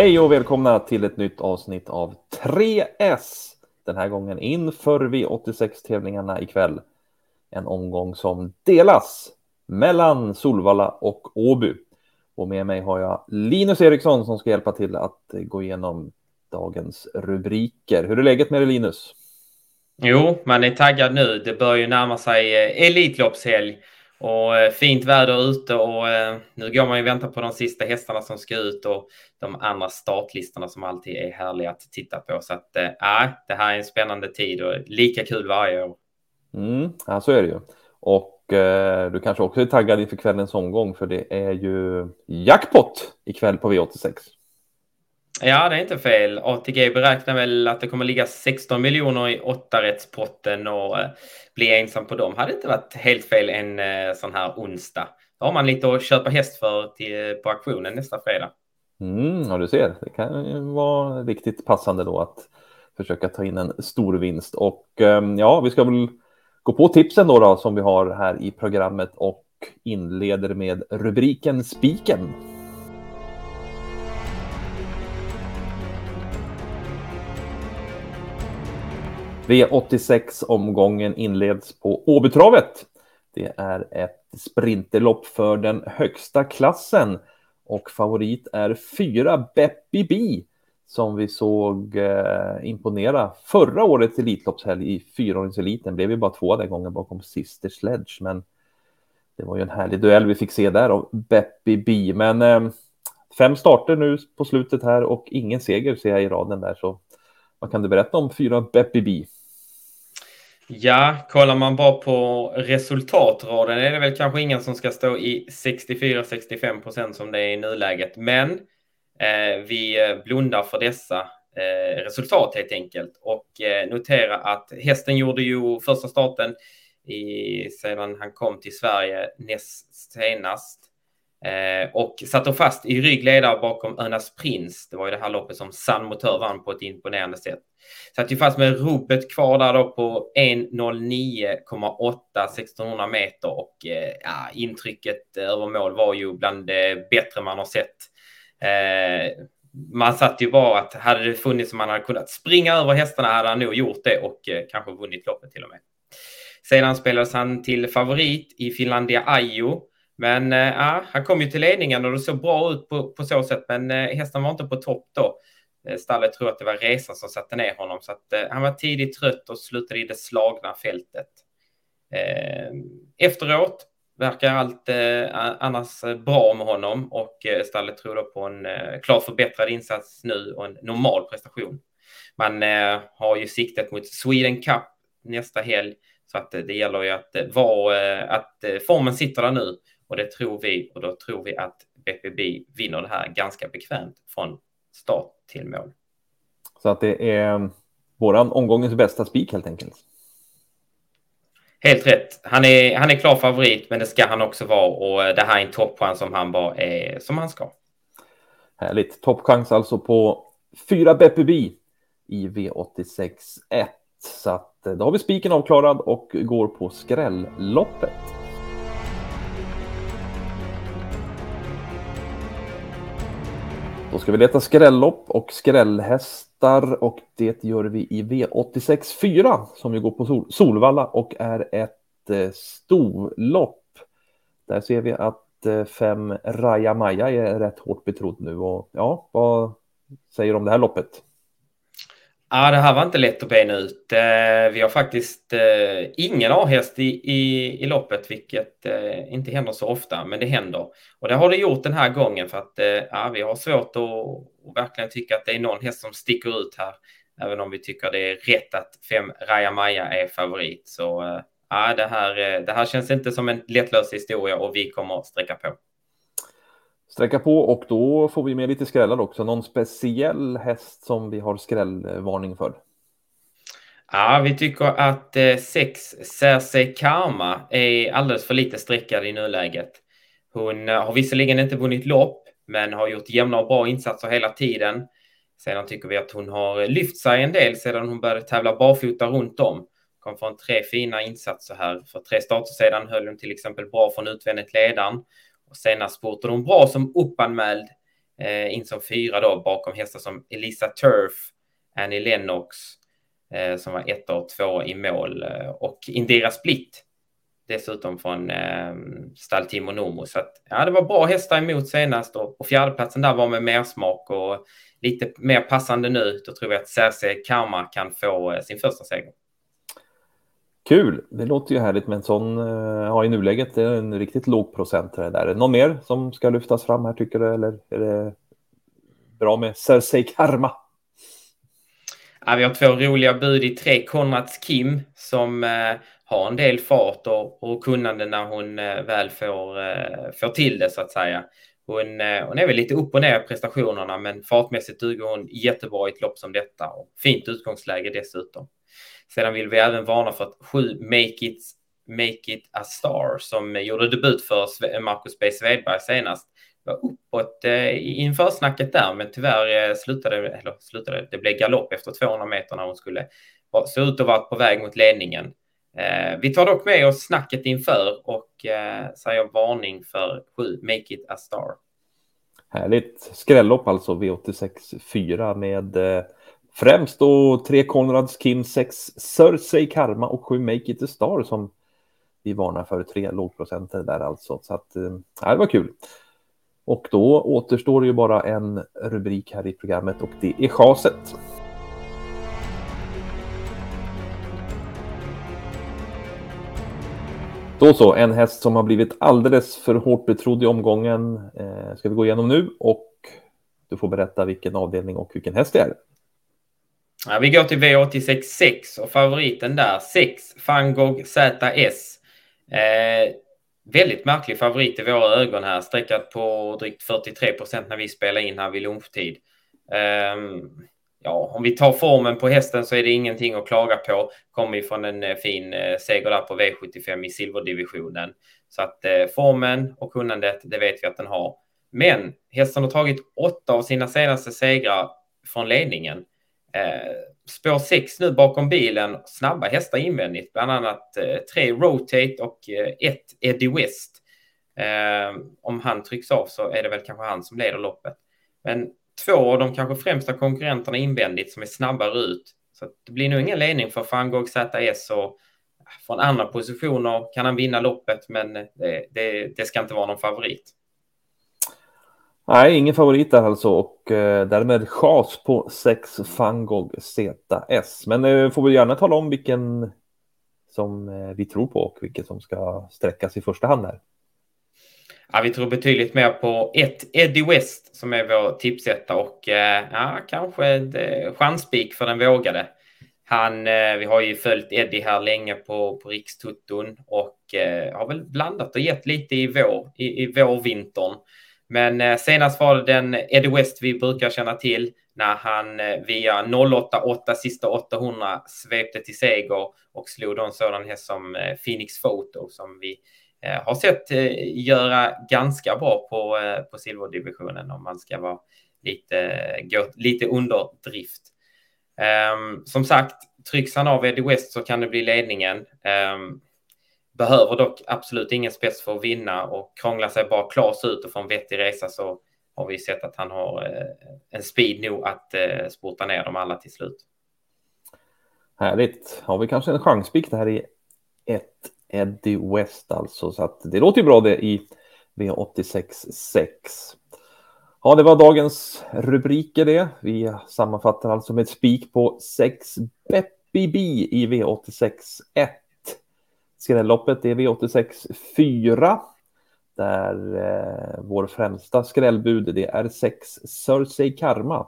Hej och välkomna till ett nytt avsnitt av 3S. Den här gången inför V86-tävlingarna ikväll. En omgång som delas mellan Solvalla och Åby. Och med mig har jag Linus Eriksson som ska hjälpa till att gå igenom dagens rubriker. Hur är läget med dig Linus? Jo, man är taggad nu. Det börjar ju närma sig eh, Elitloppshelg och eh, fint väder ute och eh, nu går man ju vänta på de sista hästarna som ska ut och de andra startlistorna som alltid är härliga att titta på. Så att äh, det här är en spännande tid och lika kul varje år. Mm, ja, så är det ju. Och eh, du kanske också är taggad inför kvällens omgång för det är ju jackpot ikväll på V86. Ja, det är inte fel. ATG beräknar väl att det kommer ligga 16 miljoner i åttarättspotten och eh, bli ensam på dem. Hade inte varit helt fel en eh, sån här onsdag. Då har man lite att köpa häst för till, eh, på auktionen nästa fredag. Mm, ja, du ser. Det kan ju vara riktigt passande då att försöka ta in en stor vinst. Och ehm, ja, vi ska väl gå på tipsen då, då som vi har här i programmet och inleder med rubriken Spiken. V86-omgången inleds på Åbytravet. Det är ett sprinterlopp för den högsta klassen och favorit är fyra Beppi Bi som vi såg eh, imponera förra årets Elitloppshelg i fyraåringseliten. Blev ju bara två den gången bakom Sister Sledge, men det var ju en härlig duell vi fick se där av Beppi Bi. Men eh, fem starter nu på slutet här och ingen seger ser jag i raden där, så vad kan du berätta om fyra Beppi Bi? Ja, kollar man bara på resultatraden är det väl kanske ingen som ska stå i 64-65 procent som det är i nuläget. Men eh, vi eh, blundar för dessa eh, resultat helt enkelt och eh, notera att hästen gjorde ju första starten i, sedan han kom till Sverige näst senast. Eh, och satte fast i ryggledare bakom Önas Prins. Det var ju det här loppet som San Motör vann på ett imponerande sätt. Satt ju fast med ropet kvar där då på 1.09,8 1600 meter och eh, ja, intrycket över mål var ju bland det bättre man har sett. Eh, man satt ju bara att hade det funnits som man hade kunnat springa över hästarna hade han nog gjort det och eh, kanske vunnit loppet till och med. Sedan spelades han till favorit i Finlandia Ajo. Men eh, ja, han kom ju till ledningen och det såg bra ut på, på så sätt. Men eh, hästen var inte på topp då. Eh, stallet tror att det var resan som satte ner honom. Så att, eh, han var tidigt trött och slutade i det slagna fältet. Eh, efteråt verkar allt eh, annars bra med honom och eh, stallet tror då på en eh, klart förbättrad insats nu och en normal prestation. Man eh, har ju siktet mot Sweden Cup nästa helg så att det gäller ju att, vara, att formen sitter där nu och det tror vi och då tror vi att BPB vinner det här ganska bekvämt från start till mål. Så att det är våran omgångens bästa spik helt enkelt. Helt rätt. Han är, han är klar favorit, men det ska han också vara och det här är en toppchans som han bara är som han ska. Härligt. Toppchans alltså på fyra BPB i V86 1. Så att eh, Eh, då har vi spiken avklarad och går på skrälloppet. Då ska vi leta skrällopp och skrällhästar och det gör vi i V86 4 som ju går på Sol Solvalla och är ett eh, storlopp. Där ser vi att eh, fem Raja Maja är rätt hårt betrodd nu och ja, vad säger du om det här loppet? Ja, det här var inte lätt att bena ut. Eh, vi har faktiskt eh, ingen A-häst i, i, i loppet, vilket eh, inte händer så ofta, men det händer. Och det har det gjort den här gången för att ja, vi har svårt att, att verkligen tycka att det är någon häst som sticker ut här, även om vi tycker det är rätt att fem Raja Maja är favorit. Så ja, det här, det här känns inte som en lättlös historia och vi kommer att sträcka på sträcka på och då får vi med lite skrällar också. Någon speciell häst som vi har skrällvarning för? Ja, vi tycker att eh, Cersei Karma är alldeles för lite sträckad i nuläget. Hon eh, har visserligen inte vunnit lopp, men har gjort jämna och bra insatser hela tiden. Sedan tycker vi att hon har lyft sig en del sedan hon började tävla barfota runt om. Kom från tre fina insatser här. För tre starter sedan höll hon till exempel bra från utvändigt ledaren. Och senast spurtade hon bra som uppanmäld eh, in som fyra då bakom hästar som Elisa Turf, Annie Lennox eh, som var ett och två i mål eh, och Indira Split dessutom från eh, stall Timo Nomo. Så att, ja, det var bra hästar emot senast och, och fjärdeplatsen där var med mer smak och lite mer passande nu. Då tror jag att Cersei Karma kan få eh, sin första seger. Kul! Det låter ju härligt med en sån, eh, ja i nuläget är det en riktigt låg procent där. Är det någon mer som ska lyftas fram här tycker du eller är det bra med Cersei Karma? Ja, vi har två roliga bud i tre. Konrads Kim som eh, har en del fart och, och kunnande när hon eh, väl får, eh, får till det så att säga. Hon, eh, hon är väl lite upp och ner i prestationerna men fartmässigt duger hon jättebra i ett lopp som detta och fint utgångsläge dessutom. Sedan vill vi även varna för att sju Make It, Make It A Star som gjorde debut för Marcus B. Svedberg senast var uppåt eh, inför snacket där, men tyvärr eh, slutade, eller slutade det blev galopp efter 200 meter när hon skulle se ut att vara på väg mot ledningen. Eh, vi tar dock med oss snacket inför och eh, säger varning för 7 Make It A Star. Härligt. Skrällopp alltså V86 4 med eh, främst då 3 Konrads Kim, 6 Cersei Karma och 7 Make It A Star som vi varnar för tre lågprocenter där alltså. Så att eh, det var kul. Och då återstår ju bara en rubrik här i programmet och det är chaset. Då så, en häst som har blivit alldeles för hårt betrodd i omgången eh, ska vi gå igenom nu och du får berätta vilken avdelning och vilken häst det är. Ja, vi går till V86 och favoriten där 6 Fangog ZS. Eh, väldigt märklig favorit i våra ögon här, sträckat på drygt 43 procent när vi spelar in här vid lunchtid. Eh, ja, om vi tar formen på hästen så är det ingenting att klaga på. Kommer ifrån från en eh, fin eh, seger där på V75 i silverdivisionen. Så att eh, formen och kunnandet, det vet vi att den har. Men hästen har tagit åtta av sina senaste segrar från ledningen. Eh, spår 6 nu bakom bilen, snabba hästar invändigt, bland annat eh, tre Rotate och eh, ett Eddie West. Eh, om han trycks av så är det väl kanske han som leder loppet. Men två av de kanske främsta konkurrenterna invändigt som är snabbare ut. Så det blir nog ingen ledning för Fangog ZS och äh, från andra positioner kan han vinna loppet, men eh, det, det, det ska inte vara någon favorit. Nej, ingen favorit där alltså och eh, därmed chas på 6 Fangog ZS. Men eh, får vi gärna tala om vilken som eh, vi tror på och vilken som ska sträckas i första hand här. Ja, vi tror betydligt mer på ett Eddie West som är vår tipsetta och eh, ja, kanske en eh, chanspik för den vågade. Han, eh, vi har ju följt Eddie här länge på, på Rikstutton och eh, har väl blandat och gett lite i vår, i, i vårvintern. Men eh, senast var det den Eddie West vi brukar känna till när han eh, via 088 sista 800 svepte till seger och slog då en sådan häst som Phoenix Photo som vi Eh, har sett eh, göra ganska bra på, eh, på silverdivisionen om man ska vara lite, gå, lite underdrift. Um, ehm, som sagt, trycks han av Eddie West så kan det bli ledningen. Um, behöver dock absolut ingen spets för att vinna och krånglar sig bara Klas ut och får en vettig resa så har vi sett att han har en speed nog att spurta ner dem alla till slut. Härligt. Har vi kanske en chanspik här i ett Eddie West alltså. Så att det låter ju bra det i V86.6. Ja, det var dagens rubriker det. Vi sammanfattar alltså med ett spik på 6 Beppi B i V86.1. Skrälloppet är V86 4. Där eh, vår främsta skrällbud det är 6 Cersei Karma.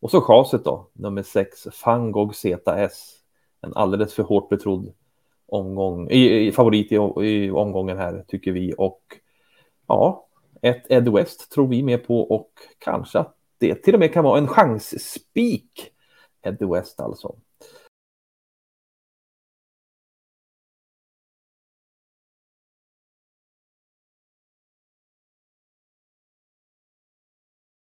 Och så chaset då, nummer 6 Fangog ZS. En alldeles för hårt betrodd omgång, i, i favorit i, i, omgången här tycker vi och ja, ett Ed West tror vi med på och kanske att det till och med kan vara en chansspik. Ed West alltså.